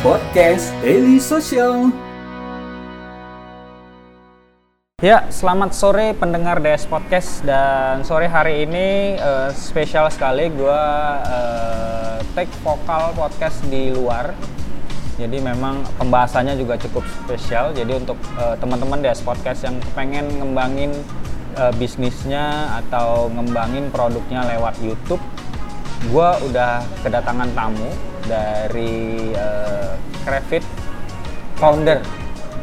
Podcast Daily Social. Ya, selamat sore pendengar DS Podcast dan sore hari ini uh, spesial sekali gue uh, take vokal podcast di luar. Jadi memang pembahasannya juga cukup spesial. Jadi untuk uh, teman-teman DS Podcast yang pengen ngembangin uh, bisnisnya atau ngembangin produknya lewat YouTube, gue udah kedatangan tamu dari uh, Crafted founder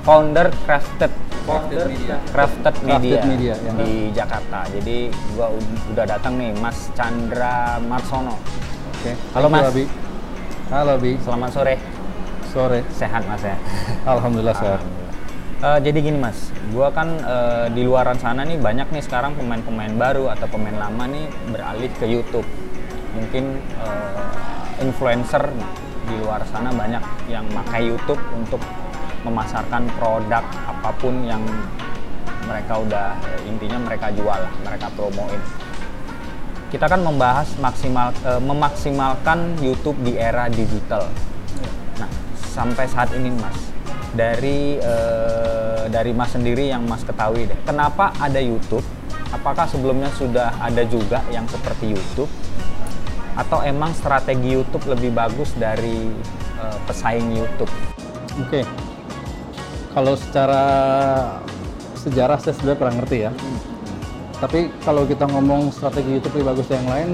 founder Crafted Crafted Media. Crafted Media, Crafted Media, ya. di Jakarta. Jadi gua ud- udah datang nih Mas Chandra Marsono. Oke. Halo, Thank you, Mas. Abi. Halo Bi. Selamat sore. Sore. Sehat Mas ya. Alhamdulillah sehat. Eh, jadi gini Mas, gua kan eh, di luaran sana nih banyak nih sekarang pemain-pemain baru atau pemain lama nih beralih ke YouTube. Mungkin eh, influencer di luar sana banyak yang pakai YouTube untuk memasarkan produk apa pun yang mereka udah intinya mereka jual lah, mereka promoin. Kita kan membahas maksimal eh, memaksimalkan YouTube di era digital. Nah, sampai saat ini Mas, dari eh, dari Mas sendiri yang Mas ketahui deh, kenapa ada YouTube? Apakah sebelumnya sudah ada juga yang seperti YouTube? Atau emang strategi YouTube lebih bagus dari eh, pesaing YouTube? Oke. Kalau secara sejarah saya sebenarnya kurang ngerti ya. Tapi kalau kita ngomong strategi YouTube lebih bagus dari yang lain,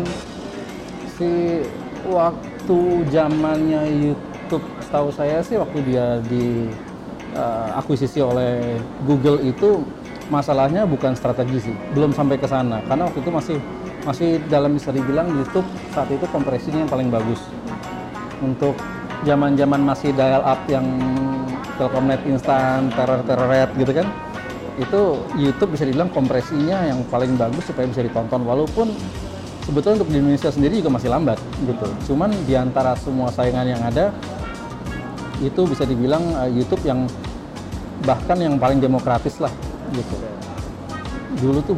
sih waktu zamannya YouTube, setahu saya sih waktu dia di eh, akuisisi oleh Google itu masalahnya bukan strategi sih, belum sampai ke sana. Karena waktu itu masih masih dalam bisa dibilang YouTube saat itu kompresinya yang paling bagus untuk zaman-zaman masih dial up yang Telkomnet instan, teror terret gitu kan. Itu YouTube bisa dibilang kompresinya yang paling bagus supaya bisa ditonton walaupun sebetulnya untuk di Indonesia sendiri juga masih lambat gitu. Cuman di antara semua saingan yang ada itu bisa dibilang eh, YouTube yang bahkan yang paling demokratis lah gitu. Dulu tuh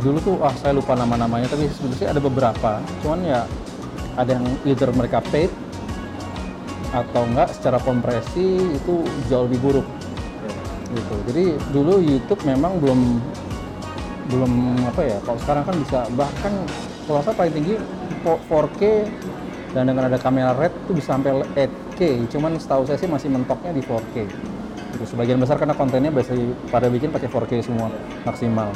dulu tuh ah saya lupa nama-namanya tapi sebenarnya ada beberapa. Cuman ya ada yang either mereka paid atau enggak secara kompresi itu jauh lebih buruk. Gitu. Jadi dulu YouTube memang belum belum apa ya kalau sekarang kan bisa. Bahkan kalau saya paling tinggi 4K dan dengan ada kamera red itu bisa sampai 8K cuman setahu saya sih masih mentoknya di 4K gitu. sebagian besar karena kontennya biasa pada bikin pakai 4K semua maksimal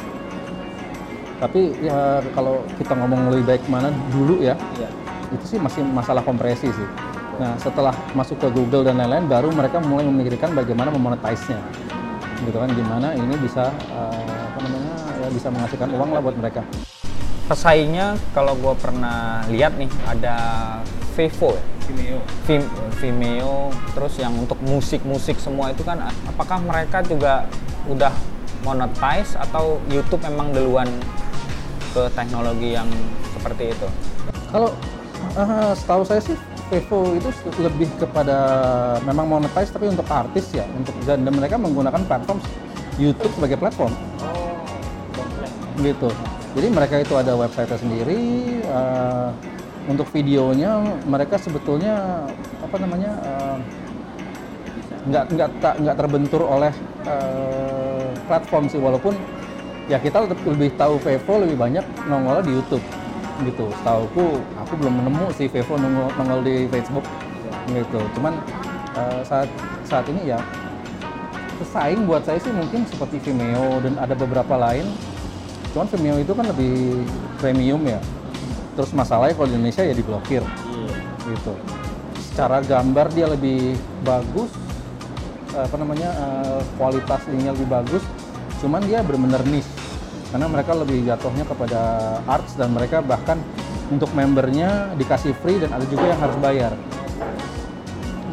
tapi ya kalau kita ngomong lebih baik mana dulu ya itu sih masih masalah kompresi sih. Nah setelah masuk ke Google dan lain-lain, baru mereka mulai memikirkan bagaimana memonetize-nya, gitu kan? Gimana ini bisa eh, apa namanya ya bisa menghasilkan uang lah buat mereka. Pesaingnya kalau gue pernah lihat nih ada Vevo ya? Vimeo. Vim- Vimeo, terus yang untuk musik-musik semua itu kan apakah mereka juga udah monetize atau YouTube memang duluan ke teknologi yang seperti itu? Kalau eh, setahu saya sih Vevo itu lebih kepada memang monetize tapi untuk artis ya, untuk dan, dan mereka menggunakan platform YouTube sebagai platform. gitu. Jadi mereka itu ada website sendiri. eh, untuk videonya mereka sebetulnya apa namanya eh, nggak nggak tak nggak terbentur oleh eh, platform sih walaupun ya kita lebih, lebih tahu Vevo lebih banyak nongol di YouTube gitu. Setahuku aku belum nemu sih Vevo nongol, nongol di Facebook gitu. Cuman eh, saat saat ini ya pesaing buat saya sih mungkin seperti Vimeo dan ada beberapa lain. Cuman Vimeo itu kan lebih premium ya. Terus masalahnya kalau di Indonesia ya diblokir gitu. Secara gambar dia lebih bagus, apa namanya eh, kualitas ininya lebih bagus. Cuman dia benar-benar niche karena mereka lebih jatuhnya kepada arts dan mereka bahkan untuk membernya dikasih free dan ada juga yang harus bayar.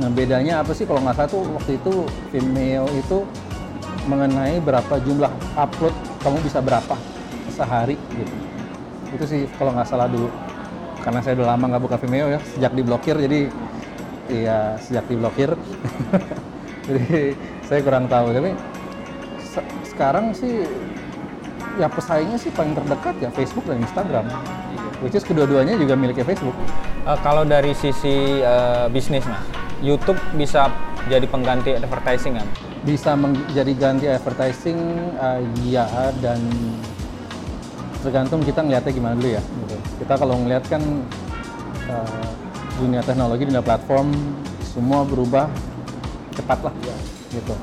Nah bedanya apa sih kalau nggak salah tuh waktu itu Vimeo itu mengenai berapa jumlah upload kamu bisa berapa sehari gitu. Itu sih kalau nggak salah dulu. Karena saya udah lama nggak buka Vimeo ya, sejak diblokir jadi iya sejak diblokir. jadi saya kurang tahu tapi sekarang sih ya pesaingnya sih paling terdekat ya Facebook dan Instagram. Which is kedua-duanya juga miliknya Facebook. Eh, kalau dari sisi eh, bisnis mas, YouTube bisa jadi pengganti advertising kan? bisa menjadi ganti advertising uh, ya dan tergantung kita ngelihatnya gimana dulu ya gitu. kita kalau ngelihat kan uh, dunia teknologi dunia platform semua berubah cepat lah gitu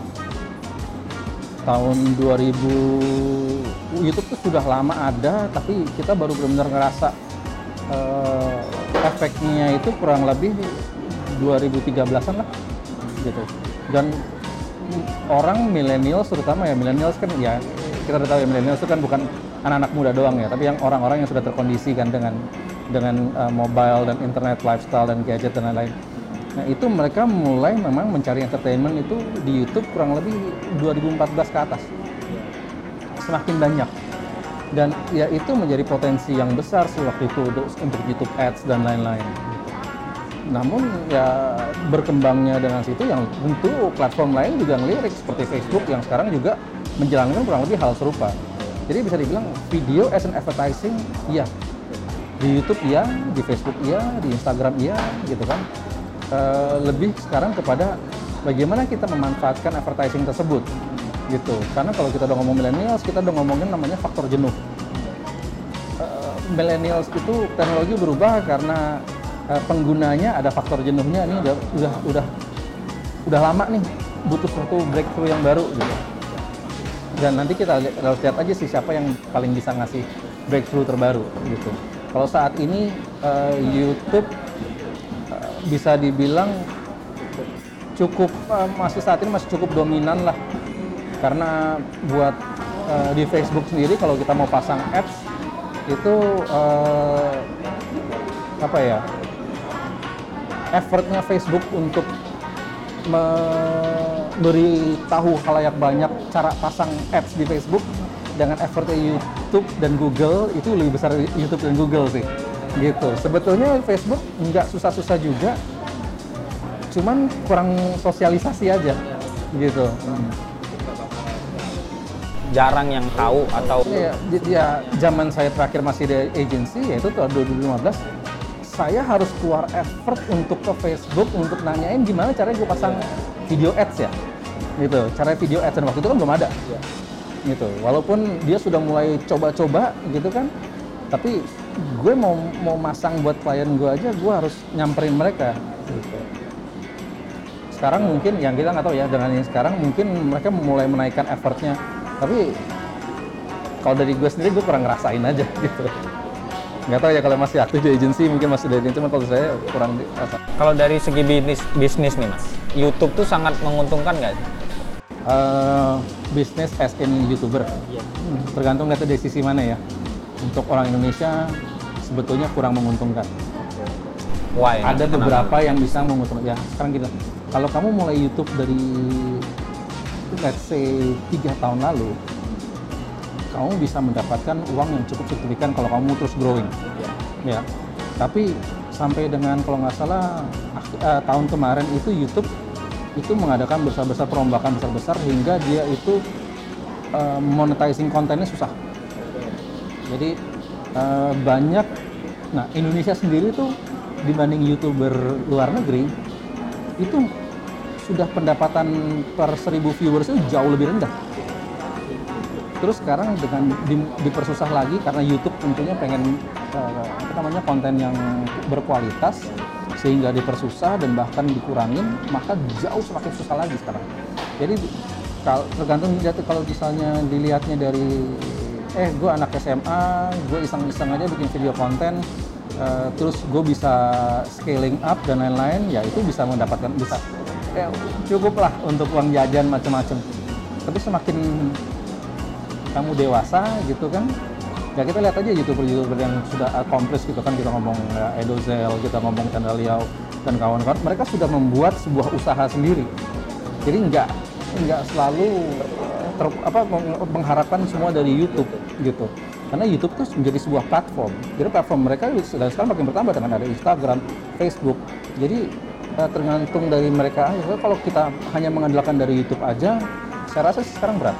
tahun 2000 YouTube tuh sudah lama ada tapi kita baru benar-benar ngerasa uh, efeknya itu kurang lebih 2013an lah gitu. Dan orang milenial terutama ya milenials kan ya kita udah tahu ya milenials itu kan bukan anak-anak muda doang ya tapi yang orang-orang yang sudah terkondisi kan dengan dengan uh, mobile dan internet lifestyle dan gadget dan lain-lain nah itu mereka mulai memang mencari entertainment itu di YouTube kurang lebih 2014 ke atas semakin banyak dan ya itu menjadi potensi yang besar sih waktu itu untuk, untuk YouTube Ads dan lain-lain namun ya berkembangnya dengan situ yang tentu platform lain juga ngelirik seperti Facebook yang sekarang juga menjalankan kurang lebih hal serupa. Jadi bisa dibilang video as an advertising iya. Di YouTube iya, di Facebook iya, di Instagram iya gitu kan. E, lebih sekarang kepada bagaimana kita memanfaatkan advertising tersebut gitu. Karena kalau kita udah ngomong millennials, kita udah ngomongin namanya faktor jenuh. E, millennials itu teknologi berubah karena uh, penggunanya ada faktor jenuhnya ini udah udah udah udah lama nih butuh suatu breakthrough yang baru gitu. Dan nanti kita lihat aja sih siapa yang paling bisa ngasih breakthrough terbaru gitu. Kalau saat ini uh, YouTube uh, bisa dibilang cukup uh, masih saat ini masih cukup dominan lah. Karena buat uh, di Facebook sendiri kalau kita mau pasang apps itu uh, apa ya effortnya Facebook untuk memberitahu halayak banyak cara pasang apps di Facebook dengan effortnya YouTube dan Google itu lebih besar YouTube dan Google sih gitu. Sebetulnya Facebook nggak susah-susah juga. Cuman kurang sosialisasi aja. Gitu. Hmm. jarang yang tahu atau ya, ya zaman saya terakhir masih di agency yaitu tahun 2015 saya harus keluar effort untuk ke Facebook untuk nanyain gimana caranya gue pasang video ads ya. Gitu cara video ads dan waktu itu kan belum ada. Ya. gitu walaupun dia sudah mulai coba-coba gitu kan tapi gue mau mau masang buat klien gue aja gue harus nyamperin mereka gitu. sekarang mungkin yang kita nggak tahu ya dengan yang sekarang mungkin mereka mulai menaikkan effortnya tapi kalau dari gue sendiri gue kurang ngerasain aja gitu nggak tahu ya kalau masih aktif di agensi mungkin masih dari cuma kalau saya kurang. Kalau dari segi bisnis bisnis nih mas, YouTube tuh sangat menguntungkan nggak? Uh, bisnis as in youtuber, yeah. hmm, tergantung dari sisi mana ya. Untuk orang Indonesia sebetulnya kurang menguntungkan. Why? Ada beberapa yang bisa menguntungkan. Ya sekarang kita, kalau kamu mulai YouTube dari let's say tiga tahun lalu, kamu bisa mendapatkan uang yang cukup signifikan kalau kamu terus growing. Ya. ya. Tapi sampai dengan kalau nggak salah uh, tahun kemarin itu YouTube itu mengadakan besar-besar perombakan besar-besar hingga dia itu uh, monetizing kontennya susah. Jadi uh, banyak, nah Indonesia sendiri tuh dibanding youtuber luar negeri itu sudah pendapatan per seribu viewers itu jauh lebih rendah. Terus sekarang dengan di, dipersusah lagi karena YouTube tentunya pengen uh, apa namanya konten yang berkualitas sehingga dipersusah dan bahkan dikurangin maka jauh semakin susah lagi sekarang. Jadi kalau tergantung kalau misalnya dilihatnya dari eh gue anak SMA gue iseng-iseng aja bikin video konten uh, terus gue bisa scaling up dan lain-lain ya itu bisa mendapatkan bisa. Eh, cukup lah untuk uang jajan macam-macam tapi semakin kamu dewasa gitu kan ya kita lihat aja youtuber-youtuber yang sudah komplis gitu kan kita ngomong ya, Edozel, kita ngomong Chandra Liao dan kawan-kawan mereka sudah membuat sebuah usaha sendiri. Jadi nggak nggak selalu ter, apa mengharapkan semua dari YouTube gitu. Karena YouTube itu menjadi sebuah platform. Jadi platform mereka sudah sekarang makin bertambah dengan ada Instagram, Facebook. Jadi eh, tergantung dari mereka aja. Kalau kita hanya mengandalkan dari YouTube aja saya rasa sekarang berat.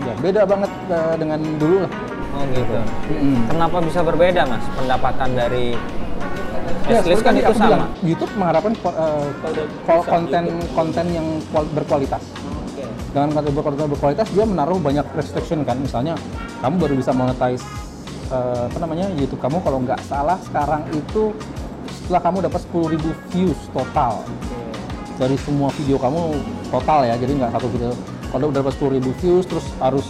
Ya beda banget uh, dengan dulu lah. Oh gitu. Hmm. kenapa bisa berbeda mas? Pendapatan dari Facelift seperti kan itu sama. bilang, YouTube mengharapkan ko- eh, ko- konten konten yang kual- berkualitas. Dengan konten berkualitas, berkualitas dia menaruh banyak restriction kan. Misalnya kamu baru bisa monetize eh, apa namanya YouTube kamu. Kalau nggak salah sekarang itu setelah kamu dapat 10.000 views total. Dari semua video kamu total ya. Jadi nggak satu video. Kalau udah dapat 10.000 views terus harus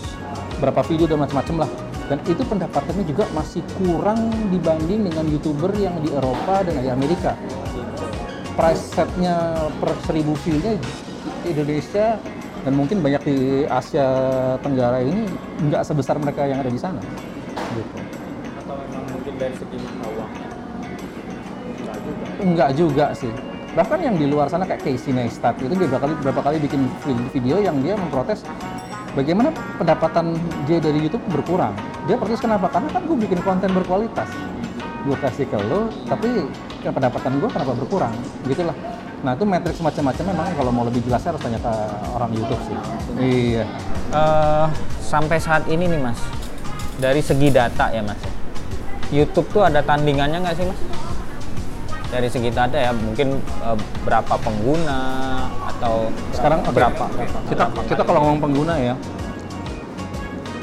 berapa video dan macam-macam lah. Dan itu pendapatannya juga masih kurang dibanding dengan youtuber yang di Eropa dan di Amerika. Price setnya per 1000 view-nya Indonesia dan mungkin banyak di Asia Tenggara ini nggak sebesar mereka yang ada di sana gitu. atau memang mungkin dari segi mata uangnya enggak juga Enggak juga sih. Bahkan yang di luar sana kayak Casey Neistat itu dia berapa kali berapa kali bikin vi- video yang dia memprotes bagaimana pendapatan dia dari YouTube berkurang. Dia protes kenapa? Karena kan gue bikin konten berkualitas. Gue kasih ke lo, tapi kan pendapatan gue kenapa berkurang? Gitulah. Nah itu matriks macam-macam memang kalau mau lebih jelasnya harus tanya ke orang YouTube sih. Iya. Eh, sampai saat ini nih mas, dari segi data ya mas, YouTube tuh ada tandingannya nggak sih mas? Dari segi data ya, mungkin eh, berapa pengguna atau Sekarang oke. berapa? kita kita kalau ngomong pengguna ya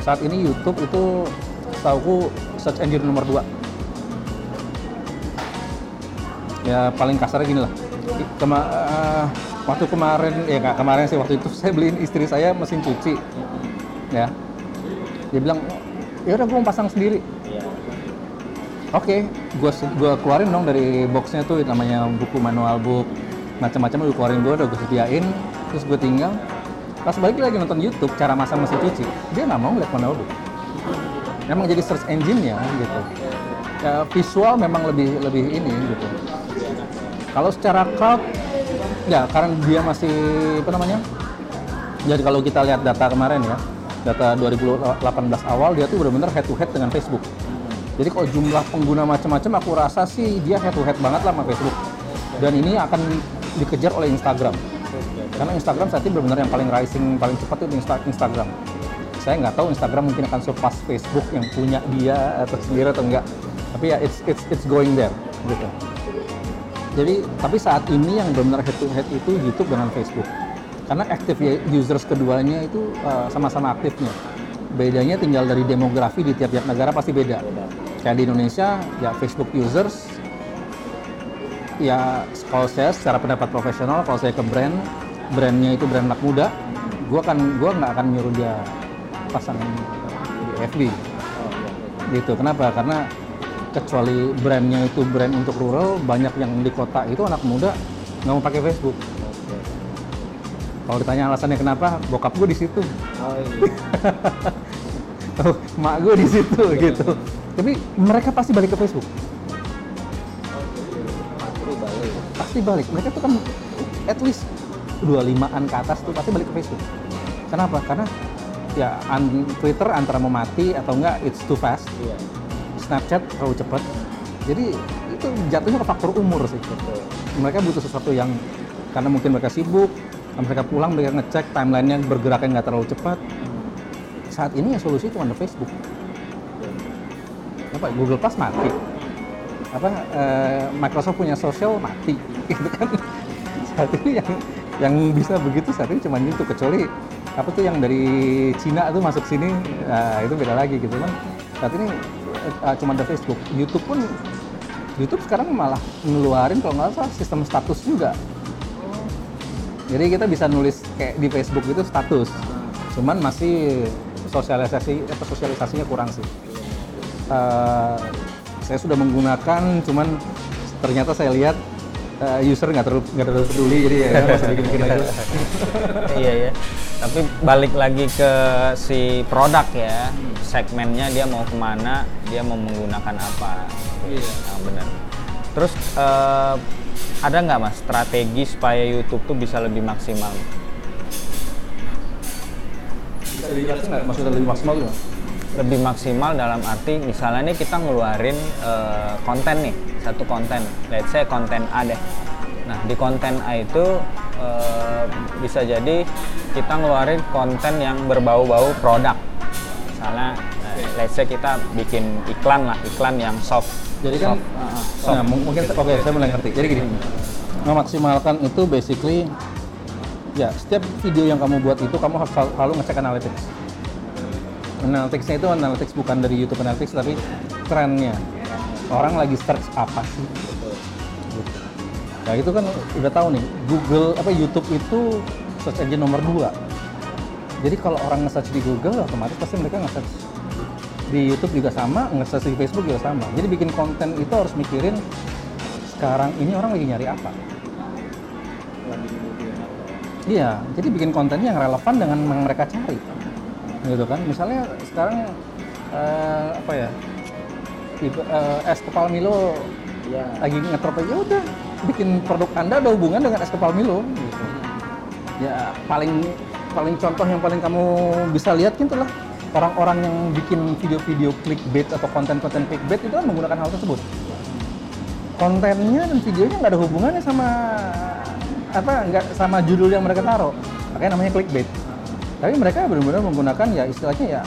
saat ini YouTube itu setahuku search engine nomor 2 ya paling kasarnya gini lah Kema, eh, waktu kemarin ya nggak kemarin sih waktu itu saya beliin istri saya mesin cuci ya. Dia bilang ya udah gue mau pasang sendiri. Oke, gua gua keluarin dong dari boxnya tuh namanya buku manual book macam-macam udah keluarin gua udah gue sediain terus gue tinggal. Pas balik lagi nonton YouTube cara masang mesin cuci dia nggak mau ngeliat manual book. Memang jadi search engine-nya gitu. Ya, visual memang lebih lebih ini gitu kalau secara crowd ya karena dia masih apa namanya jadi kalau kita lihat data kemarin ya data 2018 awal dia tuh benar-benar head to head dengan Facebook jadi kalau jumlah pengguna macam-macam, aku rasa sih dia head to head banget lah sama Facebook. Dan ini akan dikejar oleh Instagram. Karena Instagram saat ini benar-benar yang paling rising, paling cepat itu Insta- Instagram. Saya nggak tahu Instagram mungkin akan surpass Facebook yang punya dia atau atau enggak. Tapi ya it's it's it's going there gitu. Jadi tapi saat ini yang benar-benar head to head itu YouTube dengan Facebook. Karena active ya, users keduanya itu uh, sama-sama aktifnya. Bedanya tinggal dari demografi di tiap-tiap negara pasti beda. Kayak di Indonesia ya Facebook users ya kalau saya secara pendapat profesional kalau saya ke brand brandnya itu brand anak muda gua kan gua nggak akan nyuruh dia pasang di FB gitu kenapa karena kecuali brandnya itu brand untuk rural banyak yang di kota itu anak muda nggak mau pakai Facebook. Kalau ditanya alasannya kenapa bokap gue di situ. Oh iya. Oh, mak gue di situ gitu. tapi mereka pasti balik ke Facebook. Pasti balik. Pasti balik. Mereka tuh kan at least 25an ke atas tuh pasti balik ke Facebook. Kenapa? Karena ya an- Twitter antara mau mati atau enggak it's too fast. Iya Snapchat terlalu cepat. Jadi itu jatuhnya ke faktor umur sih. Betul. Mereka butuh sesuatu yang karena mungkin mereka sibuk mereka pulang mereka ngecek timelinenya bergeraknya nggak terlalu cepat. Saat ini ya solusi cuma ada Facebook. Apa Google Plus mati. Apa eh, Microsoft punya sosial mati gitu kan. Saat ini yang yang bisa begitu saat ini cuma itu kecuali apa tuh yang dari Cina tuh masuk sini nah, itu beda lagi gitu kan. Saat ini eh, cuma ada Facebook. YouTube pun YouTube sekarang malah ngeluarin kalau nggak salah sistem status juga. Jadi kita bisa nulis kayak di Facebook itu status. Cuman masih sosialisasi apa sosialisasinya kurang sih. Eh, saya sudah menggunakan cuman ternyata saya lihat eh, user nggak terlalu nggak terlalu peduli jadi ya nggak usah bikin-bikin lagi iya ya. Tapi balik lagi ke si produk ya, segmennya dia mau ke mana, dia mau menggunakan apa. Iya. Nah, benar. Terus eh, ada nggak mas strategi supaya YouTube tuh bisa lebih maksimal? bisa dijelasin nggak maksudnya lebih maksimal juga Lebih maksimal dalam arti misalnya nih kita ngeluarin eh, konten nih, satu konten, let's say konten A deh. Nah di konten A itu eh, bisa jadi kita ngeluarin konten yang berbau-bau produk. Misalnya, eh, let's say kita bikin iklan lah, iklan yang soft Jadi kan, Soft, ah, ah, nah, mung- mungkin oke saya mulai ngerti. Jadi gini, memaksimalkan itu basically ya setiap video yang kamu buat itu kamu harus selalu ngecek analytics. Analyticsnya itu analytics bukan dari YouTube Analytics tapi trennya. Orang lagi search apa sih? Nah itu kan udah tahu nih, Google apa YouTube itu search engine nomor dua. Jadi kalau orang nge-search di Google otomatis pasti mereka nge-search di YouTube juga sama, nge-search di Facebook juga sama. Jadi bikin konten itu harus mikirin sekarang ini orang lagi nyari apa. Iya, jadi bikin kontennya yang relevan dengan yang mereka cari. Gitu kan. Misalnya sekarang eh, apa ya? Tipe, eh, es kepal Milo ya lagi ngetrop ya udah bikin produk Anda ada hubungan dengan es kepal Milo gitu. Ya paling paling contoh yang paling kamu bisa lihat gitu lah orang-orang yang bikin video-video clickbait atau konten-konten clickbait itu kan menggunakan hal tersebut. Kontennya dan videonya nggak ada hubungannya sama apa nggak sama judul yang mereka taruh. Makanya namanya clickbait. Tapi mereka benar-benar menggunakan ya istilahnya ya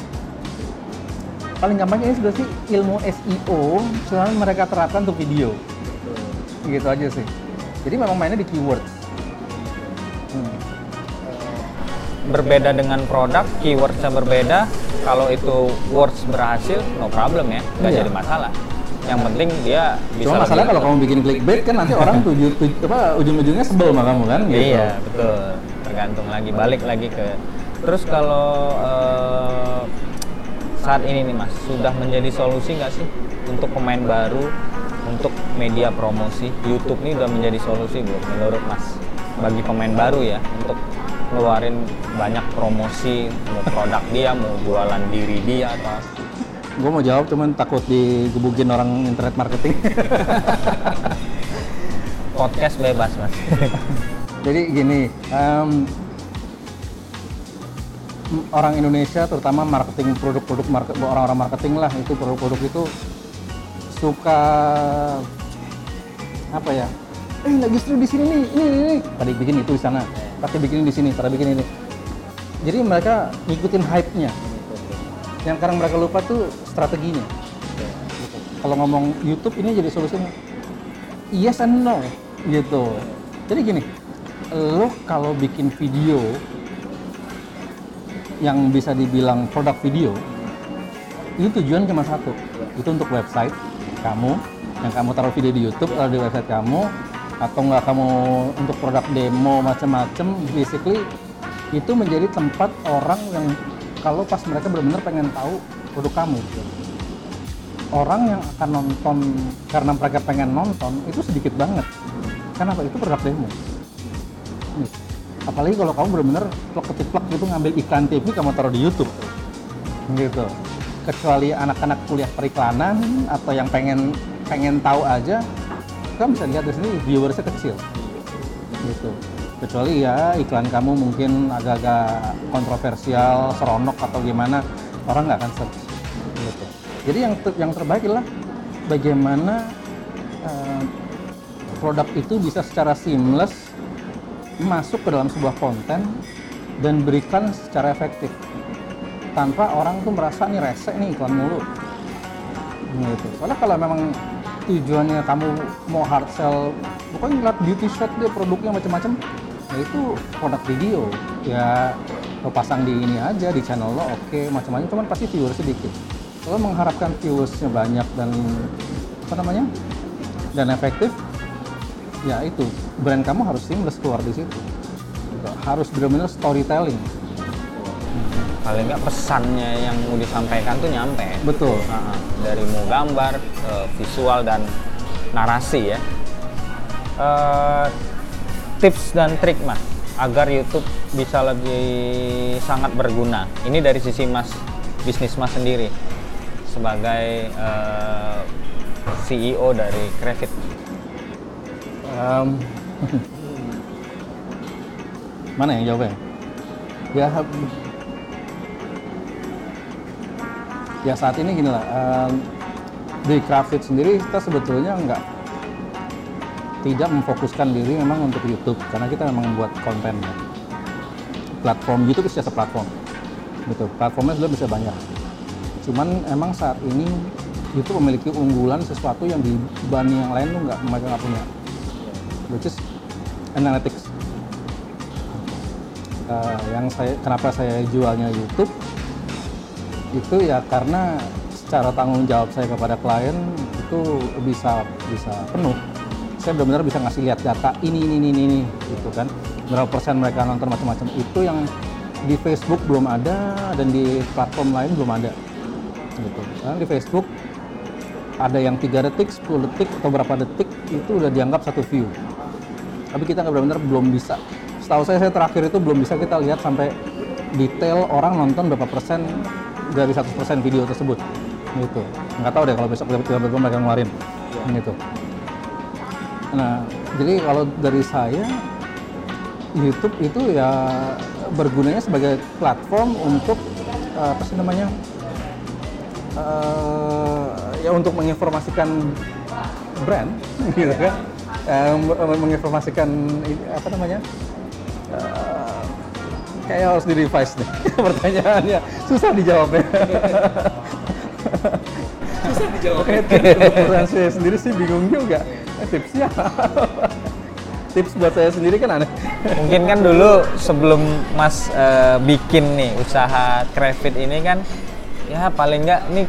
paling gampangnya ini sudah sih ilmu SEO cuman mereka terapkan untuk video gitu aja sih jadi memang mainnya di keyword Hmm. berbeda dengan produk, keywordsnya berbeda. Kalau itu words berhasil, no problem ya, nggak Iya. jadi masalah. Yang penting dia bisa. cuma masalah kalau kamu bikin clickbait kan nanti orang tuju, tuju- apa ujung-ujungnya sebel sama kamu kan gitu Iya betul, tergantung lagi balik lagi ke. Terus kalau eh, saat ini nih mas, sudah menjadi solusi nggak sih untuk pemain baru, untuk media promosi YouTube ini udah menjadi solusi belum menurut mas? Bagi pemain baru ya, untuk ngeluarin banyak promosi, mau produk dia, mau jualan diri dia atau gue mau jawab cuman takut digebukin orang internet marketing podcast bebas mas. jadi gini em, m- orang Indonesia terutama marketing produk-produk market orang-orang marketing lah itu produk-produk itu suka apa ya? Eh lagi seru di sini nih ini, ini, tadi bikin itu di sana. Tadi bikin di sini tadi bikin ini. Jadi mereka ngikutin hype-nya. Yang sekarang mereka lupa tuh strateginya. Kalau ngomong YouTube ini jadi solusinya. Yes and no gitu. Jadi gini lo kalau bikin video yang bisa dibilang produk video itu tujuan cuma satu. Itu untuk website kamu. Yang kamu taruh video di YouTube atau di website kamu. Atau nggak kamu untuk produk demo macam-macam basically itu menjadi tempat orang yang kalau pas mereka benar-benar pengen tahu produk kamu gitu. orang yang akan nonton karena mereka pengen nonton itu sedikit banget. Kenapa itu produk demo. Apalagi kalau kamu benar-benar plek ketiplek gitu ngambil iklan TV kamu taruh di YouTube gitu kecuali anak-anak kuliah periklanan atau yang pengen pengen tahu aja kamu bisa lihat di sini viewersnya kecil. Gitu. Kecuali ya iklan kamu mungkin agak-agak kontroversial seronok atau gimana orang nggak akan search. Gitu. Jadi yang ter- yang terbaik adalah bagaimana eh, produk itu bisa secara seamless masuk ke dalam sebuah konten dan berikan secara efektif tanpa orang tuh merasa nih rese nih iklan mulu. Gitu. Soalnya kalau memang tujuannya kamu mau hard sell pokoknya ngeliat beauty shot dia produknya macam-macam ya itu produk video. Ya lo pasang di ini aja di channel lo oke macam-macam. Cuman pasti viewer sedikit. Kalau mengharapkan viewersnya banyak dan apa namanya dan efektif ya itu. Brand kamu harus seamless keluar di situ. Harus benar-benar storytelling Paling nggak pesannya yang mau disampaikan tuh nyampe. betul Nah, dari mau gambar, eh, visual dan narasi ya. Eh, tips dan trik mas agar YouTube bisa lebih sangat berguna. Ini dari sisi mas bisnis mas sendiri sebagai eh, CEO dari Crevit. Em, mana yang jawabnya? Ya, ya saat ini gini lah. em, di Craft sendiri kita sebetulnya nggak tidak memfokuskan diri memang untuk YouTube karena kita memang membuat konten. ya. Platform YouTube itu jasa platform, gitu. Platformnya sudah bisa banyak. Cuman emang saat ini YouTube memiliki unggulan sesuatu yang dibanding yang lain tuh nggak mereka nggak punya which is analytics Uh, yang saya kenapa saya jualnya YouTube itu ya karena secara tanggung jawab saya kepada klien itu bisa bisa penuh. Saya benar-benar bisa ngasih lihat data ini ini ini ini, gitu kan. Berapa persen mereka nonton macam-macam. Itu yang di Facebook belum ada dan di platform lain belum ada gitu. Di Facebook ada yang tiga detik 10 detik atau berapa detik itu udah dianggap satu view. Tapi kita nggak benar-benar belum bisa. Setahu saya saya terakhir itu belum bisa kita lihat sampai detail orang nonton berapa persen dari 100% video tersebut. Gitu. Nggak tahu deh kalau besok tiba-tiba mereka ngeluarin. Gitu. Nah jadi kalau dari saya YouTube itu ya bergunanya sebagai platform untuk eh, apa sih namanya eh, ya untuk menginformasikan brand gitu kan. Meng- menginformasikan apa namanya Eh, kayak harus di revise nih pertanyaannya susah dijawabnya. Susah dijawabnya. Pertanyaan saya sendiri sih bingung juga. Eh, tipsnya tips buat saya sendiri kan aneh. Mungkin kan dulu sebelum Mas eh, bikin nih usaha Crafit ini kan ya paling nggak nih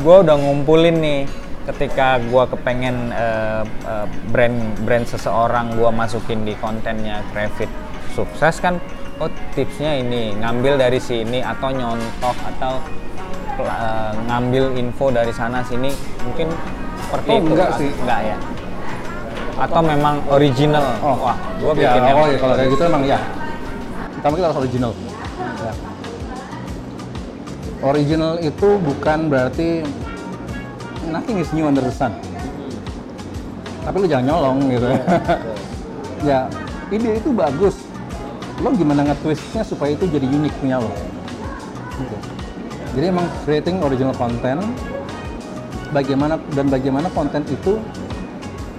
gue udah ngumpulin nih ketika gue kepengen eh, eh, brand brand seseorang gue masukin di kontennya Crafit sukses kan oh tipsnya ini ngambil dari sini atau nyontoh atau eh, ngambil info dari sana sini mungkin seperti Oh, itu enggak sih. enggak ya atau memang original Oh, wah gue ya, bikinnya oh ya kalau kayak gitu emang ya. Pertama kita harus original. Ya. Original itu bukan berarti nothing is new under the sun. Tapi lu jangan nyolong gitu. ya, ide itu bagus. Lo gimana nge-twistnya supaya itu jadi unik punya lo. Gitu. Jadi emang creating original content bagaimana dan bagaimana konten itu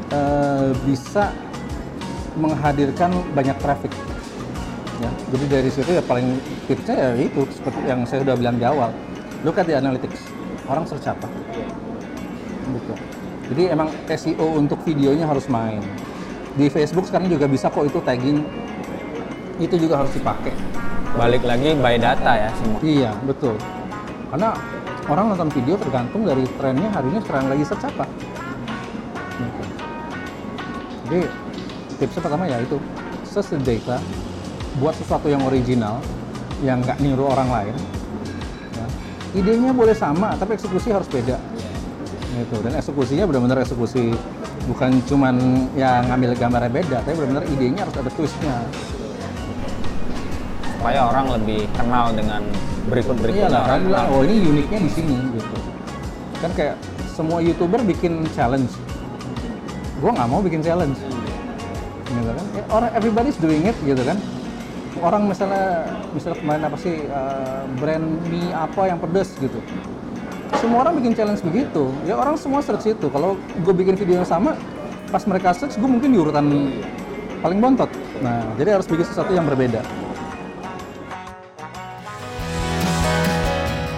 eh, bisa menghadirkan banyak traffic. Ya, jadi dari situ ya paling tipsnya ya itu seperti yang saya sudah bilang di awal. Look at the analytics. Orang search apa? Gitu. Jadi emang SEO untuk videonya harus main. Di Facebook sekarang juga bisa kok itu tagging. Itu juga harus dipakai. balik lagi by data ya semua Iya, betul. Karena orang nonton video tergantung dari trennya hari ini sekarang lagi search apa. Gitu. Jadi tipsnya pertama ya itu search the data, buat sesuatu yang original, yang nggak niru orang lain. Ya. Idenya boleh sama, tapi eksekusi harus beda. Gitu. Dan eksekusinya benar-benar eksekusi bukan cuman ya ngambil gambarnya beda, tapi benar-benar idenya harus ada twistnya. Supaya orang lebih kenal dengan berikut Iya orang bilang, oh ini uniknya di sini gitu. Kan kayak semua youtuber bikin challenge. Gua nggak mau bikin challenge. Gitu kan? Ya, orang everybody's doing it gitu kan. Orang misalnya misalnya kemarin apa sih eh, brand mie apa yang pedes gitu. Semua orang bikin challenge begitu. Ya orang semua search itu. Kalau gue bikin video yang sama, pas mereka search, gue mungkin di urutan paling bontot. Nah, jadi harus bikin sesuatu yang berbeda.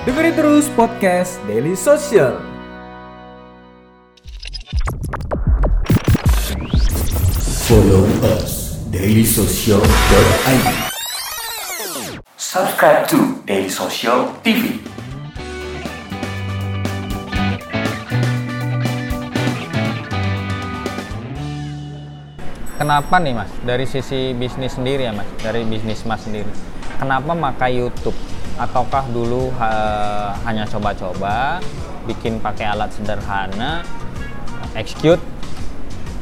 Dengerin terus podcast Daily Social. Follow us dailysocial.id. Subscribe to Daily Social TV. kenapa nih mas dari sisi bisnis sendiri ya mas dari bisnis mas sendiri kenapa makai YouTube ataukah dulu ha- hanya coba-coba bikin pakai alat sederhana execute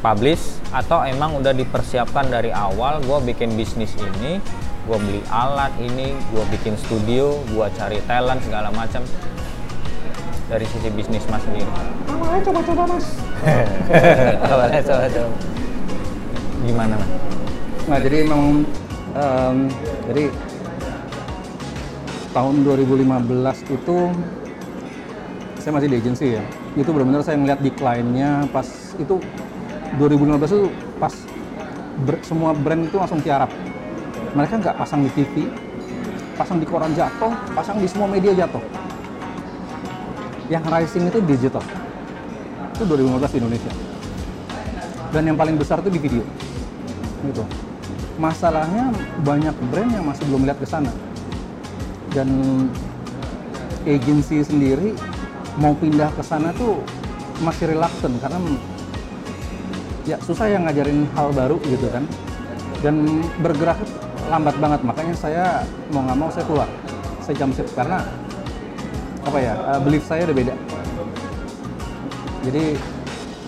publish atau emang udah dipersiapkan dari awal gue bikin bisnis ini gue beli alat ini gue bikin studio gue cari talent segala macam dari sisi bisnis mas sendiri? Awalnya coba-coba mas. awalnya coba-coba gimana mas? Nah, jadi emang em, jadi tahun 2015 itu saya masih di agency ya. Itu benar-benar saya ngeliat decline-nya pas itu 2015 itu pas ber- semua brand itu langsung tiarap. Mereka nggak pasang di TV, pasang di koran jatuh, pasang di semua media jatuh. Yang rising itu digital. itu 2015 di Indonesia dan yang paling besar itu di video gitu masalahnya banyak brand yang masih belum lihat ke sana dan agensi sendiri mau pindah ke sana tuh masih reluctant karena ya susah yang ngajarin hal baru gitu kan. Dan bergerak lambat banget makanya saya mau nggak mau saya keluar saya jump ship karena apa ya uh, belief saya udah beda. Jadi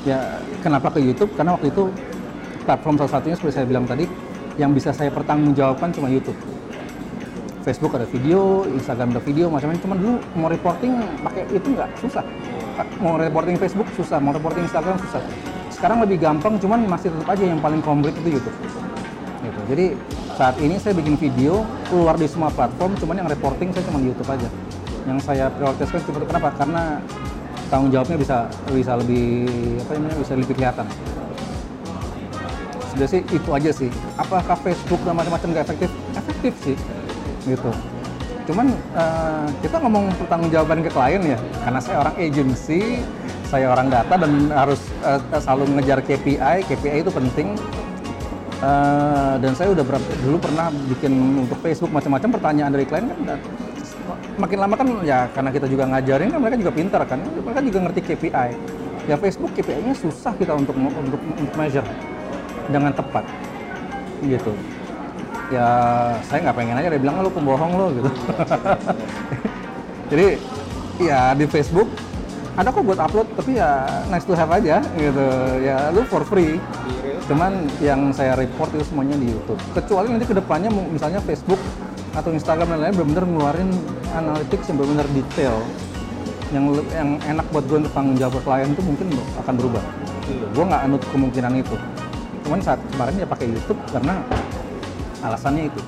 ya kenapa ke YouTube? Karena waktu itu platform salah satunya seperti saya bilang tadi yang bisa saya pertanggungjawabkan cuma YouTube Facebook ada video, Instagram ada video, macam-macam. Cuman dulu mau reporting pakai itu nggak susah. Mau reporting Facebook susah, mau reporting Instagram susah. Sekarang lebih gampang, cuman masih tetap aja yang paling komplit itu YouTube. Gitu. Jadi saat ini saya bikin video keluar di semua platform, cuman yang reporting saya cuma di YouTube aja. Yang saya prioritaskan itu. Kenapa? Karena tanggung jawabnya bisa bisa lebih apa namanya bisa lebih kelihatan. Sudah sih itu aja sih. Apakah Facebook dan macam-macam nggak efektif? Efektif sih gitu. Cuman uh, kita ngomong pertanggungjawaban ke klien ya, karena saya orang agency, saya orang data dan harus uh, selalu mengejar KPI. KPI itu penting. Uh, dan saya udah berapa, dulu pernah bikin untuk Facebook macam-macam pertanyaan dari klien kan makin lama kan ya karena kita juga ngajarin kan mereka juga pintar kan mereka juga ngerti KPI ya Facebook KPI-nya susah kita untuk untuk untuk measure dengan tepat gitu ya saya nggak pengen aja dia bilang "Ah, lu pembohong lo gitu. Jadi ya di Facebook ada kok buat upload tapi ya nice to have aja gitu. Ya lu for free. Cuman yang saya report itu semuanya di YouTube. Kecuali nanti ke depannya misalnya Facebook atau Instagram dan lain-lain benar-benar ngeluarin analytics yang benar-benar detail. Yang yang enak buat gue untuk tanggung jawab klien itu mungkin akan berubah. Gue nggak anut kemungkinan itu. Cuman saat kemarin ya pakai YouTube karena alasannya itu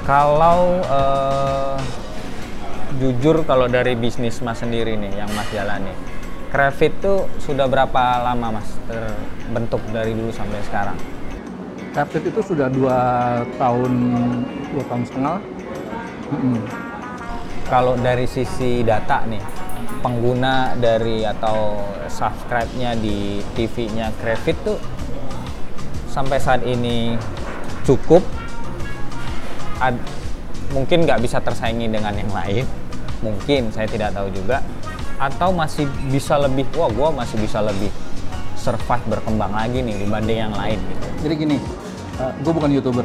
Kalau eh, jujur kalau dari bisnis Mas sendiri nih yang Mas jalani, Crafit tuh sudah berapa lama Mas terbentuk dari dulu sampai sekarang? Captive itu sudah dua tahun dua tahun setengah. Mm-mm. Kalau dari sisi data nih, pengguna dari atau subscribe-nya di TV-nya Crafit tuh sampai saat ini cukup ad- mungkin nggak bisa tersaingi dengan yang lain mungkin saya tidak tahu juga atau masih bisa lebih wah gua masih bisa lebih survive berkembang lagi nih dibanding yang lain gitu Jadi gini, gue bukan youtuber.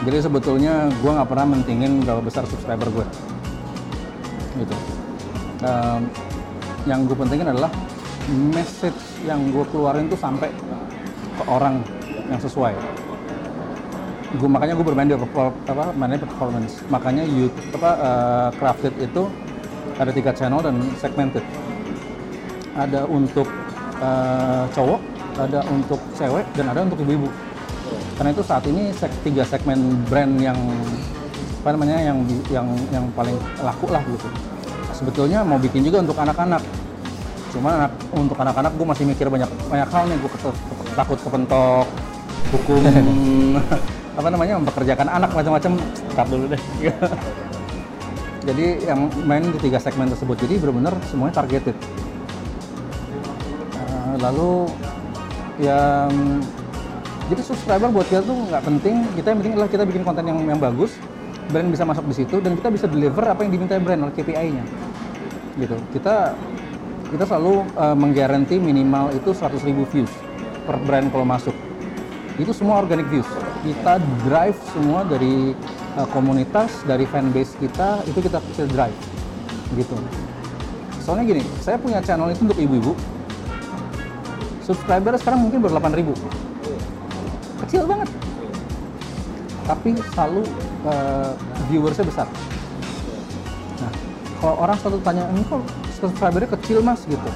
Jadi sebetulnya gue nggak pernah mentingin berapa besar subscriber gue. Gitu. Em, yang gue pentingin adalah message yang gue keluarin tuh sampai ke orang yang sesuai. Gue makanya gue bermain di apa, main performance. Makanya YouTube apa eh, Crafted itu ada tiga channel dan segmented. Ada untuk eh, cowok, ada untuk cewek, dan ada untuk ibu-ibu. Karena itu saat ini sek- tiga segmen brand yang apa namanya yang yang yang paling laku lah gitu. Sebetulnya mau bikin juga untuk anak-anak. Cuma anak, untuk anak-anak gue masih mikir banyak banyak hal nih gue takut kepentok hukum apa namanya mempekerjakan anak macam-macam. Tar dulu deh. Jadi yang main di tiga segmen tersebut. Jadi benar-benar semuanya targeted. Uh, lalu yang jadi subscriber buat kita tuh nggak penting kita yang penting adalah kita bikin konten yang yang bagus brand bisa masuk di situ dan kita bisa deliver apa yang diminta brand oleh KPI-nya gitu kita kita selalu uh, menggaranti minimal itu 100.000 views per brand kalau masuk. Itu semua organic views. Kita drive semua dari uh, komunitas dari fanbase kita itu kita kita drive gitu. Soalnya gini saya punya channel itu untuk ibu-ibu. Subscriber sekarang mungkin baru 8000 kecil banget. Tapi selalu uh, viewersnya besar. Nah kalau orang selalu tanya ini kok subscribernya kecil mas? Gitu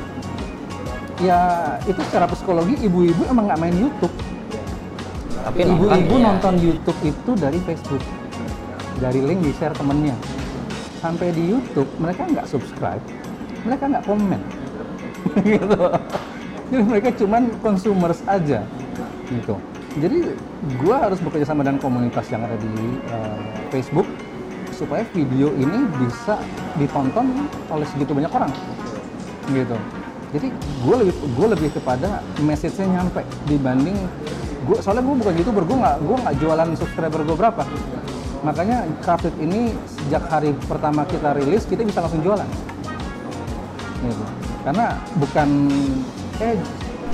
ya itu secara psikologi ibu-ibu emang nggak main YouTube. Tapi ibu-ibu nonton, nonton YouTube itu dari Facebook. Dari link di share temennya. Sampai di YouTube mereka nggak subscribe. Mereka nggak komen. Gitu. Jadi mereka cuman consumers aja. Gitu. Jadi gua harus bekerja sama dengan komunitas yang ada di uh, Facebook supaya video ini bisa ditonton oleh segitu banyak orang. Gitu jadi gue lebih gue lebih kepada message-nya nyampe dibanding gue soalnya gue bukan youtuber gue nggak gue nggak jualan subscriber gue berapa. Makanya Crafted ini sejak hari pertama kita rilis kita bisa langsung jualan. Gitu. karena bukan eh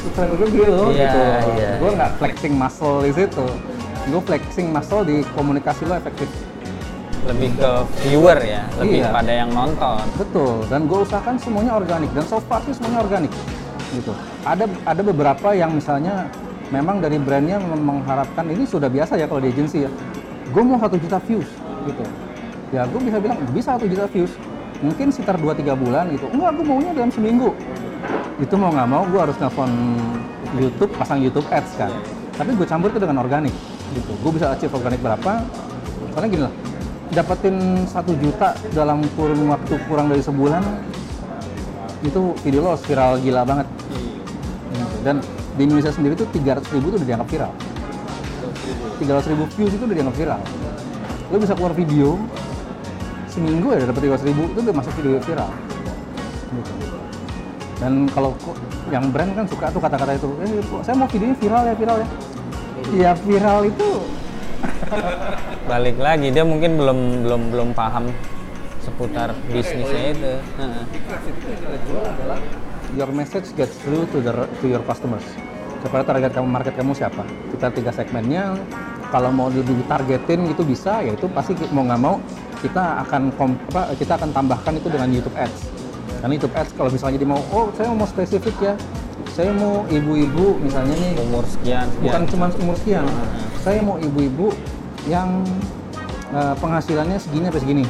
subscriber gue gede loh Iya, gitu. iya, gue iya. nggak flexing muscle di situ. Gue flexing muscle di komunikasi lo efektif lebih ke viewer ya lebih Iya. pada yang nonton Betul, dan gue usahakan semuanya organik dan so far sih semuanya organik. Gitu. Ada ada beberapa yang misalnya memang dari brandnya mengharapkan ini sudah biasa ya kalau di agency ya. Gue mau satu juta views gitu. Ya gue bisa bilang bisa satu juta views. Mungkin sekitar 2-3 bulan gitu. Enggak, gue maunya dalam seminggu. Itu mau nggak mau gue harus nelfon YouTube, pasang YouTube Ads kan. Tapi gue campur itu dengan organik gitu. Gue bisa achieve organik berapa? Soalnya gini lah, dapetin satu juta dalam kurun waktu kurang dari sebulan itu video lo viral gila banget. Gitu. dan di Indonesia sendiri tuh 300 ribu tuh udah dianggap viral. 300 ribu views itu udah dianggap viral. Lo bisa keluar video seminggu ya dapet 300 ribu itu udah masuk video viral. Gitu. dan kalau yang brand kan suka tuh kata-kata itu eh saya mau videonya viral ya viral ya? Ya viral itu balik lagi dia mungkin belum belum belum paham seputar bisnisnya itu your message gets through to the to your customers. Kepada target kamu market kamu siapa? Kita tiga segmennya. Kalau mau di targetin itu bisa, ya itu pasti mau nggak mau kita akan kom, apa, kita akan tambahkan itu dengan YouTube Ads. Karena YouTube Ads kalau misalnya dia mau, oh saya mau spesifik ya, saya mau ibu-ibu misalnya nih umur sekian bukan sekian cuma umur sekian. Saya mau ibu-ibu yang eh, penghasilannya segini sampai segini.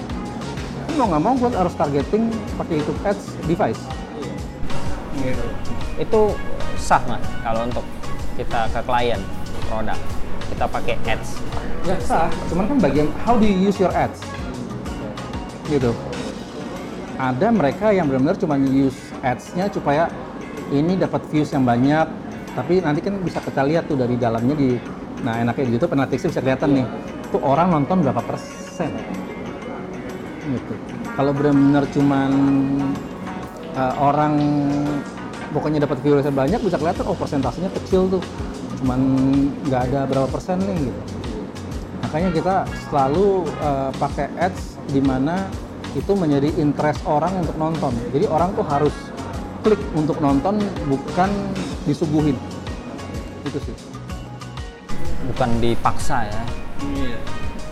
Kan mau nggak mau gue harus targeting pakai YouTube Ads device. itu sah mas kalau untuk kita ke klien produk kita pakai ads Ya sah, cuman kan bagian how do you use your ads? Gitu. Ada mereka yang benar-benar cuma use ads-nya supaya ini dapat views yang banyak, tapi nanti kan bisa kita lihat tuh dari dalamnya di nah enaknya di YouTube analytics bisa kelihatan nih. Tuh orang nonton berapa persen? Gitu. Kalau benar-benar cuman uh, orang pokoknya dapat viewersnya banyak bisa kelihatan oh persentasenya kecil tuh. Cuman nggak ada berapa persen nih gitu. Makanya kita selalu uh, pakai ads di mana itu menjadi interest orang untuk nonton. Jadi orang tuh harus klik untuk nonton bukan disuguhin. Itu sih bukan dipaksa ya.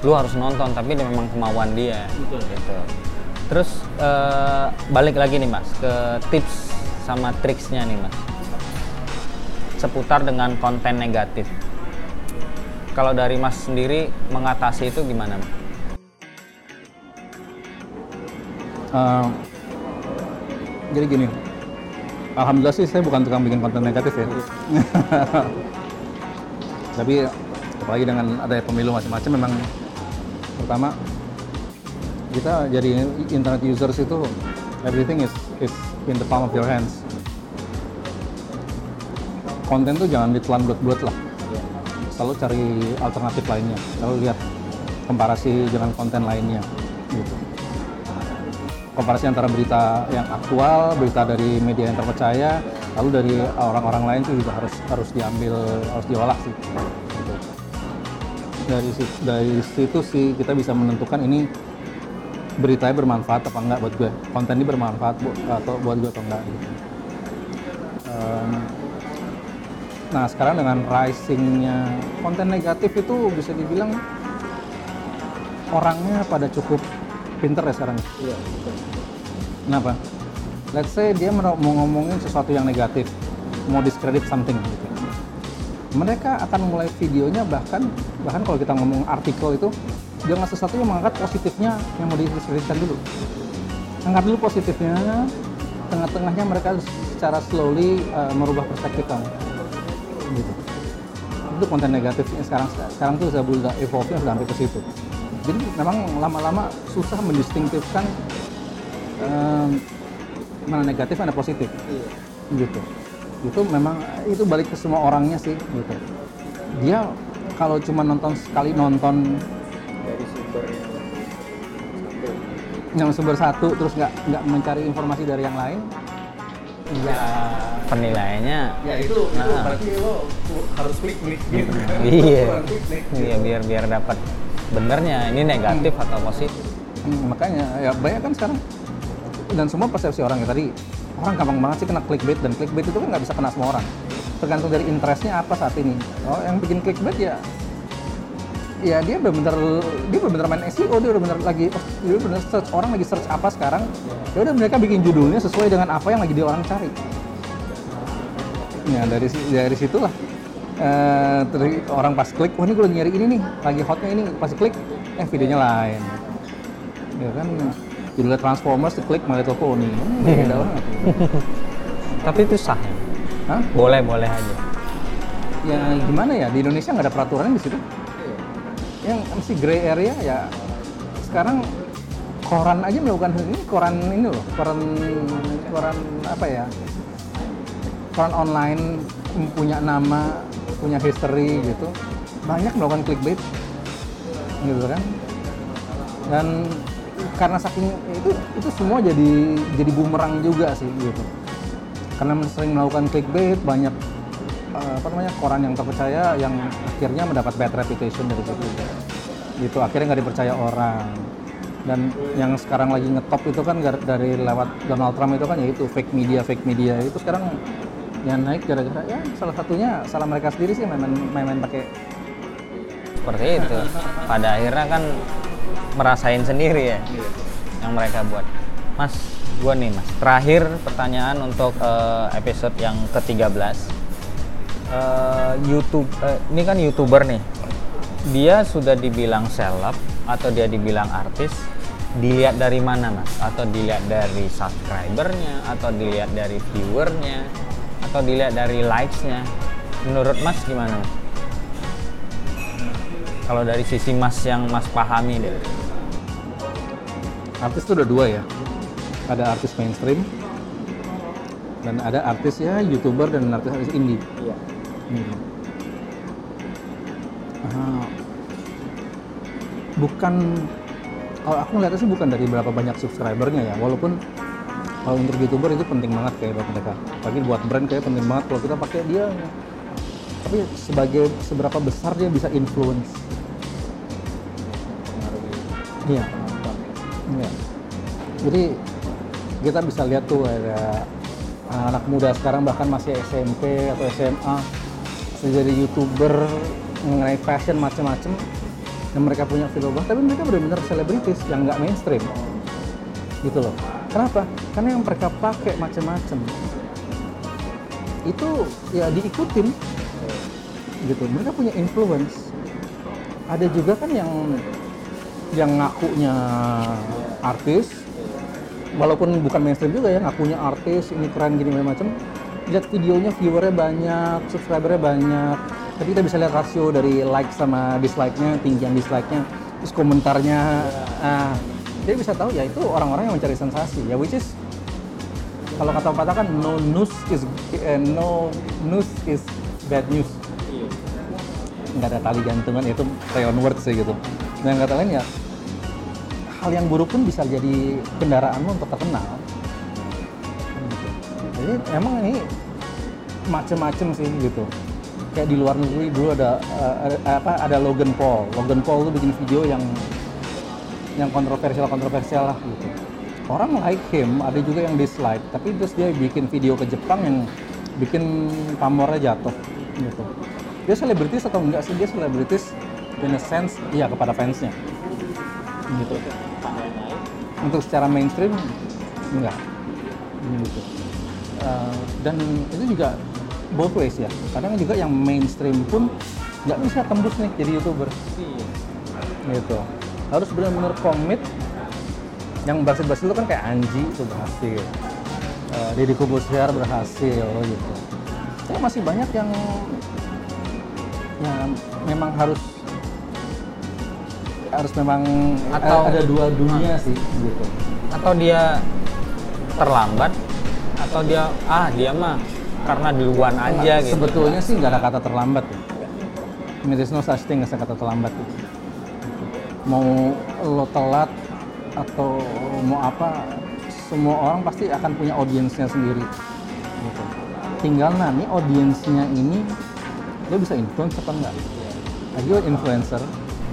Lu harus nonton tapi dia memang kemauan dia. Gitu. Terus eh, balik lagi nih mas ke tips sama triksnya nih mas. Seputar dengan konten negatif. Kalau dari mas sendiri mengatasi itu gimana Mas? Uh, jadi gini, alhamdulillah sih saya bukan tukang bikin konten negatif ya. Tapi apalagi dengan ada pemilu macam-macam memang pertama kita jadi internet users itu everything is is in the palm of your hands. Konten tuh jangan ditelan bulat-bulat lah. Selalu cari alternatif lainnya. Selalu lihat komparasi dengan konten lainnya. Gitu komparasi antara berita yang aktual, berita dari media yang terpercaya, lalu dari orang-orang lain itu juga harus harus diambil, harus diolah sih. Dari situ, dari situ sih kita bisa menentukan ini beritanya bermanfaat apa enggak buat gue, konten ini bermanfaat bu- atau buat gue atau enggak. Gitu. Em, nah sekarang dengan risingnya konten negatif itu bisa dibilang orangnya pada cukup pinter ya sekarang. Kenapa? Let's say dia mau mau ngomongin sesuatu yang negatif, mau discredit something gitu. Mereka akan mulai videonya bahkan bahkan kalau kita ngomong artikel itu jangan sesuatu yang mengangkat positifnya yang mau didiskreditkan dulu. Angkat dulu positifnya, tengah-tengahnya mereka secara slowly uh, merubah perspektif kamu. Gitu. Itu konten negatifnya sekarang sekarang tuh sudah sudah evolve-nya sudah sampai ke situ. Jadi memang lama-lama susah mendistinktifkan em, mana negatif mana positif gitu itu memang itu balik ke semua orangnya sih gitu. Dia kalau cuma nonton sekali nonton dari sumbernya yang sumber satu terus nggak nggak mencari informasi dari yang lain ya. Penilaiannya ya itu itu Nah. berarti lo harus klik klik gitu. Kan iya. klik, iya biar biar dapat benernya ini negatif atau positif? Hmm, makanya ya banyak kan sekarang. Dan semua persepsi orang ya tadi orang gampang banget sih kena clickbait dan clickbait itu kan nggak bisa kena semua orang. Tergantung dari interestnya apa saat ini. Oh yang bikin clickbait ya ya dia benar-benar dia benar-benar main SEO dia benar-benar lagi oh, dia benar search orang lagi search apa sekarang ya udah mereka bikin judulnya sesuai dengan apa yang lagi dia orang cari. Ya dari dari situlah. Eh orang pas klik wah ini gue lagi nyari ini nih lagi hotnya ini. Pas klik eh videonya lain. Ya kan judulnya Transformers diklik My Little Pony. Hmm, beda banget. Tapi itu sah. Ya? Hah? boleh boleh aja. Ya gimana ya? Di Indonesia nggak ada peraturan di situ? Yang mesti gray area ya. Sekarang koran aja melakukan ini koran ini loh koran koran apa ya? Koran online punya nama punya history gitu. Banyak melakukan clickbait. Gitu kan? Dan karena saking itu itu semua jadi jadi bumerang juga sih gitu. Karena sering melakukan clickbait banyak eh, apa namanya koran yang terpercaya yang akhirnya mendapat bad reputation dari situ gitu akhirnya nggak dipercaya orang. Dan yang sekarang lagi ngetop itu kan dari lewat Donald Trump itu kan yaitu fake media fake media. Itu sekarang yang naik gara-gara ya salah satunya salah mereka sendiri sih main main, main pakai seperti itu. Pada akhirnya kan merasain sendiri ya yang mereka buat. Mas gua nih mas. Terakhir pertanyaan untuk eh, episode yang ke-13 Eh, YouTube eh, ini kan youtuber nih. Dia sudah dibilang seleb atau dia dibilang artis dilihat dari mana mas? Atau dilihat dari subscribernya atau dilihat dari viewernya atau dilihat dari likesnya? Menurut mas gimana mas? kalau dari sisi mas yang mas pahami deh artis itu ada dua ya. Ada artis mainstream dan ada artis ya youtuber dan artis artis indie. Iya. Hmm. Ah, bukan kalau aku ngeliatnya sih bukan dari berapa banyak subscribernya ya walaupun kalau untuk youtuber itu penting banget kayak buat mereka. Tapi buat brand kayak penting banget kalau kita pakai dia. Tapi sebagai seberapa besar dia bisa influence. Iya Iya. Jadi kita bisa lihat tuh ada anak muda sekarang bahkan masih SMP atau SMA bisa jadi youtuber mengenai fashion macam-macam dan mereka punya vlogger tapi mereka benar-benar selebritis yang nggak mainstream. Gitu loh. Kenapa? Karena yang mereka pakai macam-macam itu ya diikutin. Gitu. Mereka punya influence. Ada juga kan yang yang ngakunya artis walaupun bukan mainstream juga ya ngakunya artis ini keren gini macam lihat videonya viewernya banyak subscribernya banyak. Tapi kita bisa lihat rasio dari like sama dislike-nya tinggian dislike-nya terus komentarnya ah jadi bisa tahu ya itu orang-orang yang mencari sensasi ya which is kalau kata pepatah kan no news is eh, no news is bad news. Nggak ada tali gantungan itu play on words sih gitu dan yang kata lain ya hal yang buruk pun bisa jadi kendaraanmu untuk terkenal. Gitu. jadi emang ini macem-macem sih gitu. Kayak di luar negeri dulu ada, eh, ada apa ada Logan Paul. Logan Paul tuh bikin video yang yang kontroversial kontroversial lah gitu. Orang like him ada juga yang dislike. Tapi terus dia bikin video ke Jepang yang bikin pamornya jatuh gitu. Dia selebritis atau enggak sih? Dia selebritis in a sense iya kepada fansnya. Gitu. Untuk secara mainstream enggak. Gitu. Eh, dan itu juga both ways ya. Kadang juga yang mainstream pun nggak bisa tembus nih jadi youtuber. Gitu. Harus benar-benar komit yang berhasil-berhasil itu kan kayak Anji itu berhasil. Eh, Deddy Kobusier berhasil gitu. Ya masih banyak yang yang memang harus harus memang Atau- ada dua dunia sih gitu atau dia terlambat atau dia ah dia mah karena duluan aja gitu sebetulnya sih nggak ada kata terlambat ya. There is no such thing as kata terlambat gitu. mau lo telat atau mau apa semua orang pasti akan punya audiensnya sendiri gitu. tinggal nanti audiensnya ini lo bisa influence apa enggak lagi influencer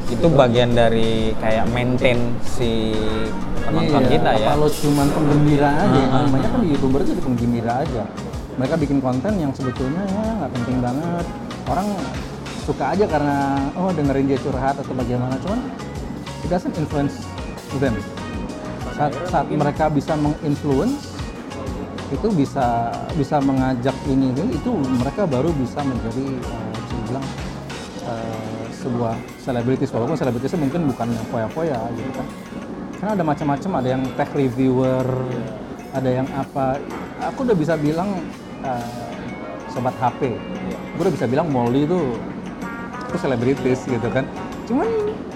itu bagian dari kayak maintain si penonton Iya, kita ya Apa lo cuman penggembira aja? Ah, ah, Banyak kan di youtuber jadi penggembira aja. Mereka bikin konten yang sebetulnya ya nggak penting banget. Orang suka aja karena oh dengerin dia curhat atau bagaimana. Cuman it doesn't influence them. Saat, saat mereka bisa menginfluence itu bisa bisa mengajak ini ini, itu mereka baru bisa menjadi bisa dibilang eh, sebuah selebritis walaupun selebritisnya mungkin bukan yang foya-foya gitu kan. Karena ada macam-macam ada yang tech reviewer ada yang apa. Aku udah bisa bilang eh, sobat HP gue udah bisa bilang Molly itu itu selebritis gitu kan. Cuman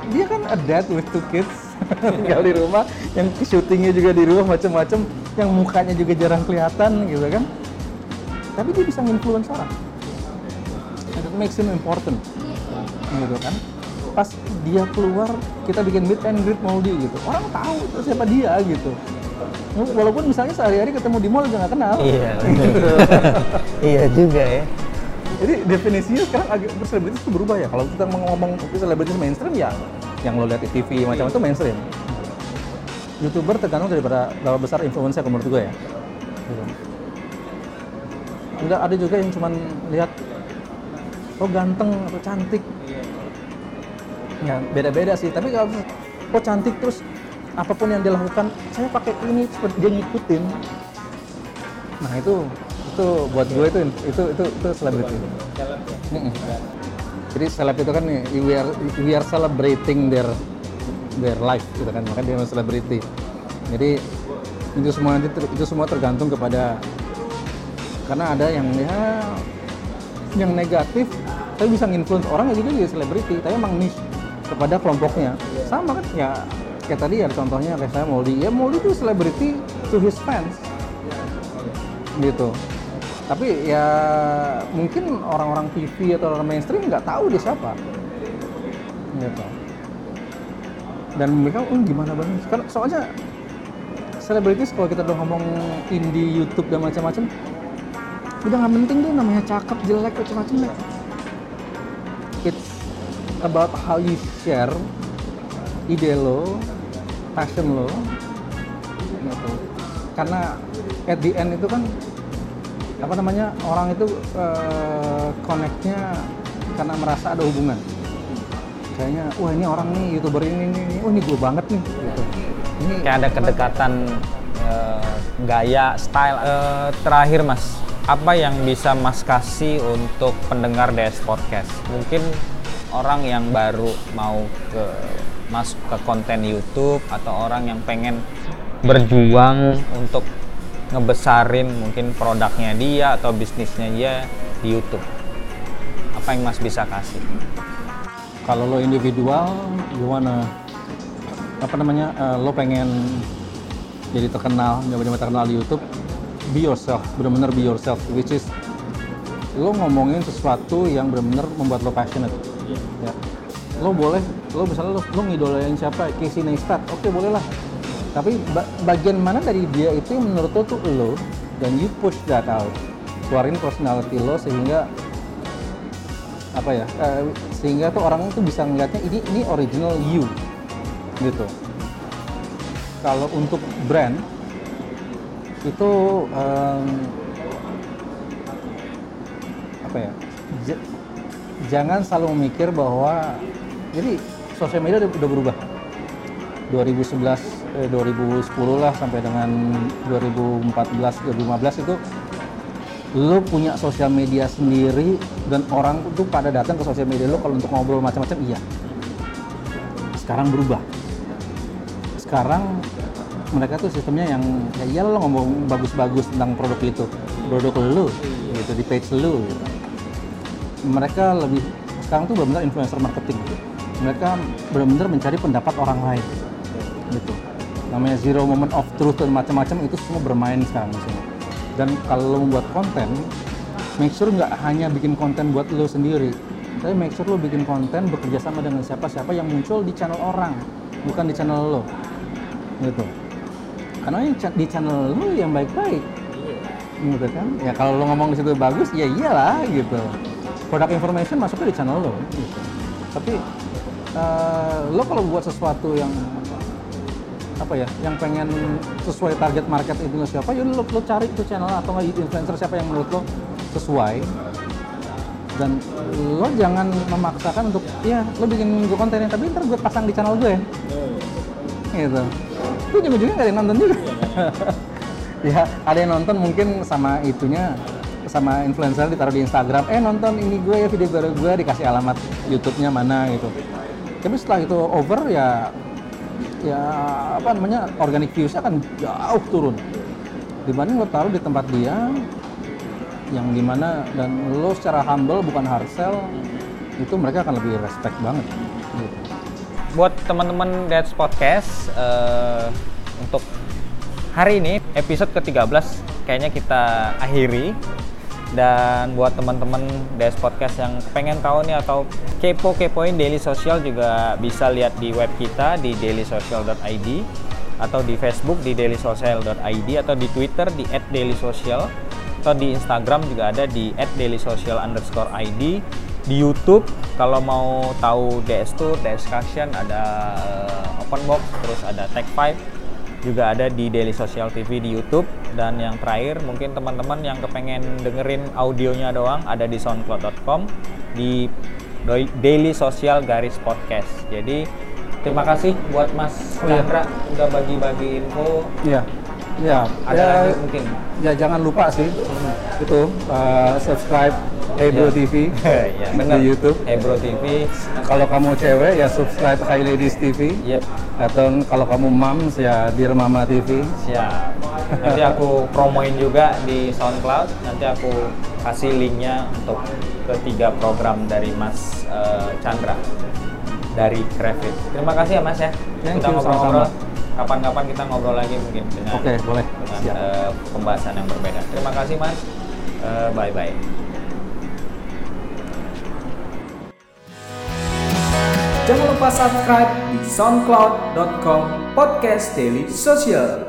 dia kan a dad with two kids tinggal di rumah. Yang syutingnya juga di rumah macam-macam. Yang mukanya juga jarang kelihatan gitu kan. Tapi dia bisa nginfluence orang. And it makes him important gitu kan. Pas dia keluar kita bikin meet and greet Moldy gitu. Orang tahu siapa dia gitu. Walaupun misalnya sehari-hari ketemu di mall juga nggak kenal. Iya iya juga ya. Jadi definisinya sekarang agak berselebritis itu berubah ya. Kalau kita ngomong selebritis mainstream ya yang lo lihat di TV macam itu mainstream. Youtuber tergantung daripada berapa besar influence menurut gue ya. Gitu. Enggak ada juga yang cuman lihat oh ganteng atau cantik? Ya beda-beda sih. Tapi kalau oh cantik terus apa pun yang dia lakukan saya pakai ini seperti dia ngikutin. Nah itu itu buat gue itu itu itu itu selebriti. Jadi seleb itu kan we are we are celebrating their their life gitu kan. Makanya dia selebriti. Jadi itu semua nanti itu semua tergantung kepada karena ada yang ya yang negatif tapi bisa nginfluence orang ya juga jadi selebriti tapi emang niche kepada kelompoknya. Sama kan ya kayak tadi ya contohnya kayak saya Moldy ya Moldy itu selebriti to his fans. Gitu. Tapi ya mungkin orang-orang TV atau orang mainstream nggak tahu dia siapa. Gitu. Dan mereka oh gimana banget kan soalnya selebritis kalau kita udah ngomong indie YouTube dan macam-macam udah nggak penting deh namanya cakep jelek macam-macam about how you share ide lo passion lo gitu. Karena at the end itu kan apa namanya orang itu eh, connect-nya karena merasa ada hubungan. Kayaknya wah ini orang nih youtuber ini nih nih, oh ini gue banget nih gitu. Ini kayak ada kedekatan eh, gaya style Eh, terakhir mas. Apa yang bisa mas kasih untuk pendengar DS Podcast? Mungkin orang yang baru mau ke masuk ke konten YouTube atau orang yang pengen berjuang untuk ngebesarin mungkin produknya dia atau bisnisnya dia di YouTube. Apa yang mas bisa kasih? Kalau lo individual wanna apa namanya? Eh, lo pengen jadi terkenal benar-benar terkenal di YouTube be yourself benar-benar be yourself which is lo ngomongin sesuatu yang benar-benar membuat lo passionate ya. Lo boleh lo misalnya lo, lo ngidolain siapa? Casey Neistat. Oke boleh lah. Tapi ba- bagian mana dari dia itu yang menurut lo tuh lo dan you push that out? Keluarin personality lo sehingga apa ya eh, sehingga tuh orang tuh bisa ngeliatnya ini ini original you gitu. Kalau untuk brand itu em, apa ya jangan selalu memikir bahwa jadi sosial media udah, berubah. 2011 eh, 2010 lah sampai dengan 2014 2015 itu lo punya sosial media sendiri dan orang tuh pada datang ke sosial media lo kalau untuk ngobrol macam-macam iya. Sekarang berubah. Sekarang mereka tuh sistemnya yang ya iya lo ngomong bagus-bagus tentang produk itu. Produk lo gitu di page lo gitu. Mereka lebih sekarang tuh benar-benar influencer marketing. Mereka benar-benar mencari pendapat orang lain gitu. Namanya zero moment of truth dan macam-macam itu semua bermain sekarang di sini. Dan kalau lo membuat konten make sure nggak hanya bikin konten buat lo sendiri tapi make sure lo bikin konten bekerja sama dengan siapa-siapa yang muncul di channel orang bukan di channel lo gitu. Karena yang di channel lu yang baik-baik Iya. gitu kan? Ya kalau lo ngomong di situ bagus ya iyalah gitu product information masuknya di channel lo gitu. tapi eh, lo kalau buat sesuatu yang apa ya yang pengen sesuai target market itu siapa ya lo, lo cari tuh channel atau nggak influencer siapa yang menurut lo sesuai. Dan lo jangan memaksakan untuk ya lo bikin gue konten yang tapi ntar gue pasang di channel gue gitu. Itu ujung-ujungnya nggak ada yang nonton juga. Ya ada yang nonton mungkin sama itunya sama influencer ditaruh di Instagram eh nonton ini gue ya video baru gue dikasih alamat YouTube-nya mana gitu. Tapi setelah itu over ya ya apa namanya organic views-nya akan jauh turun. Dibanding lo taruh di tempat dia yang di mana dan lo secara humble bukan hard sell itu mereka akan lebih respect banget gitu. buat teman-teman Dad's Podcast eh, untuk hari ini episode ke-13 kayaknya kita akhiri dan buat teman-teman Dad's Podcast yang pengen tahu nih atau kepo-kepoin Daily Social juga bisa lihat di web kita di dailysocial.id atau di Facebook di dailysocial.id atau di Twitter di @dailysocial atau di Instagram juga ada di @dailysocial_id di YouTube kalau mau tahu DS Tour, DS Discussion ada eh, Open Box, terus ada Tech 5 juga ada di Daily Social TV di YouTube dan yang terakhir mungkin teman-teman yang kepengen dengerin audionya doang ada di soundcloud.com di Daily Social garis podcast. Jadi terima kasih buat Mas Oh, iya. Chandra udah bagi-bagi info. Iya, iya. Ada ya, lagi mungkin. ya jangan lupa sih itu uh, subscribe Hey Bro Iya. TV ya benar. di YouTube. Ebro TV. Kalau kamu cewek ya subscribe High Ladies TV. Yep. Atau kalau kamu moms ya Dear Mama TV. Siap. Nanti aku promoin juga di SoundCloud. Nanti aku kasih linknya untuk ketiga program dari Mas eh, Chandra dari Crafit. Terima kasih ya Mas ya. Thank kita you, ngobrol-ngobrol. Kapan-kapan kita ngobrol lagi mungkin dengan Oke, boleh. dengan Siap. eh, pembahasan yang berbeda. Terima kasih Mas. bye bye. Jangan lupa subscribe di soundcloud.com podcast daily social.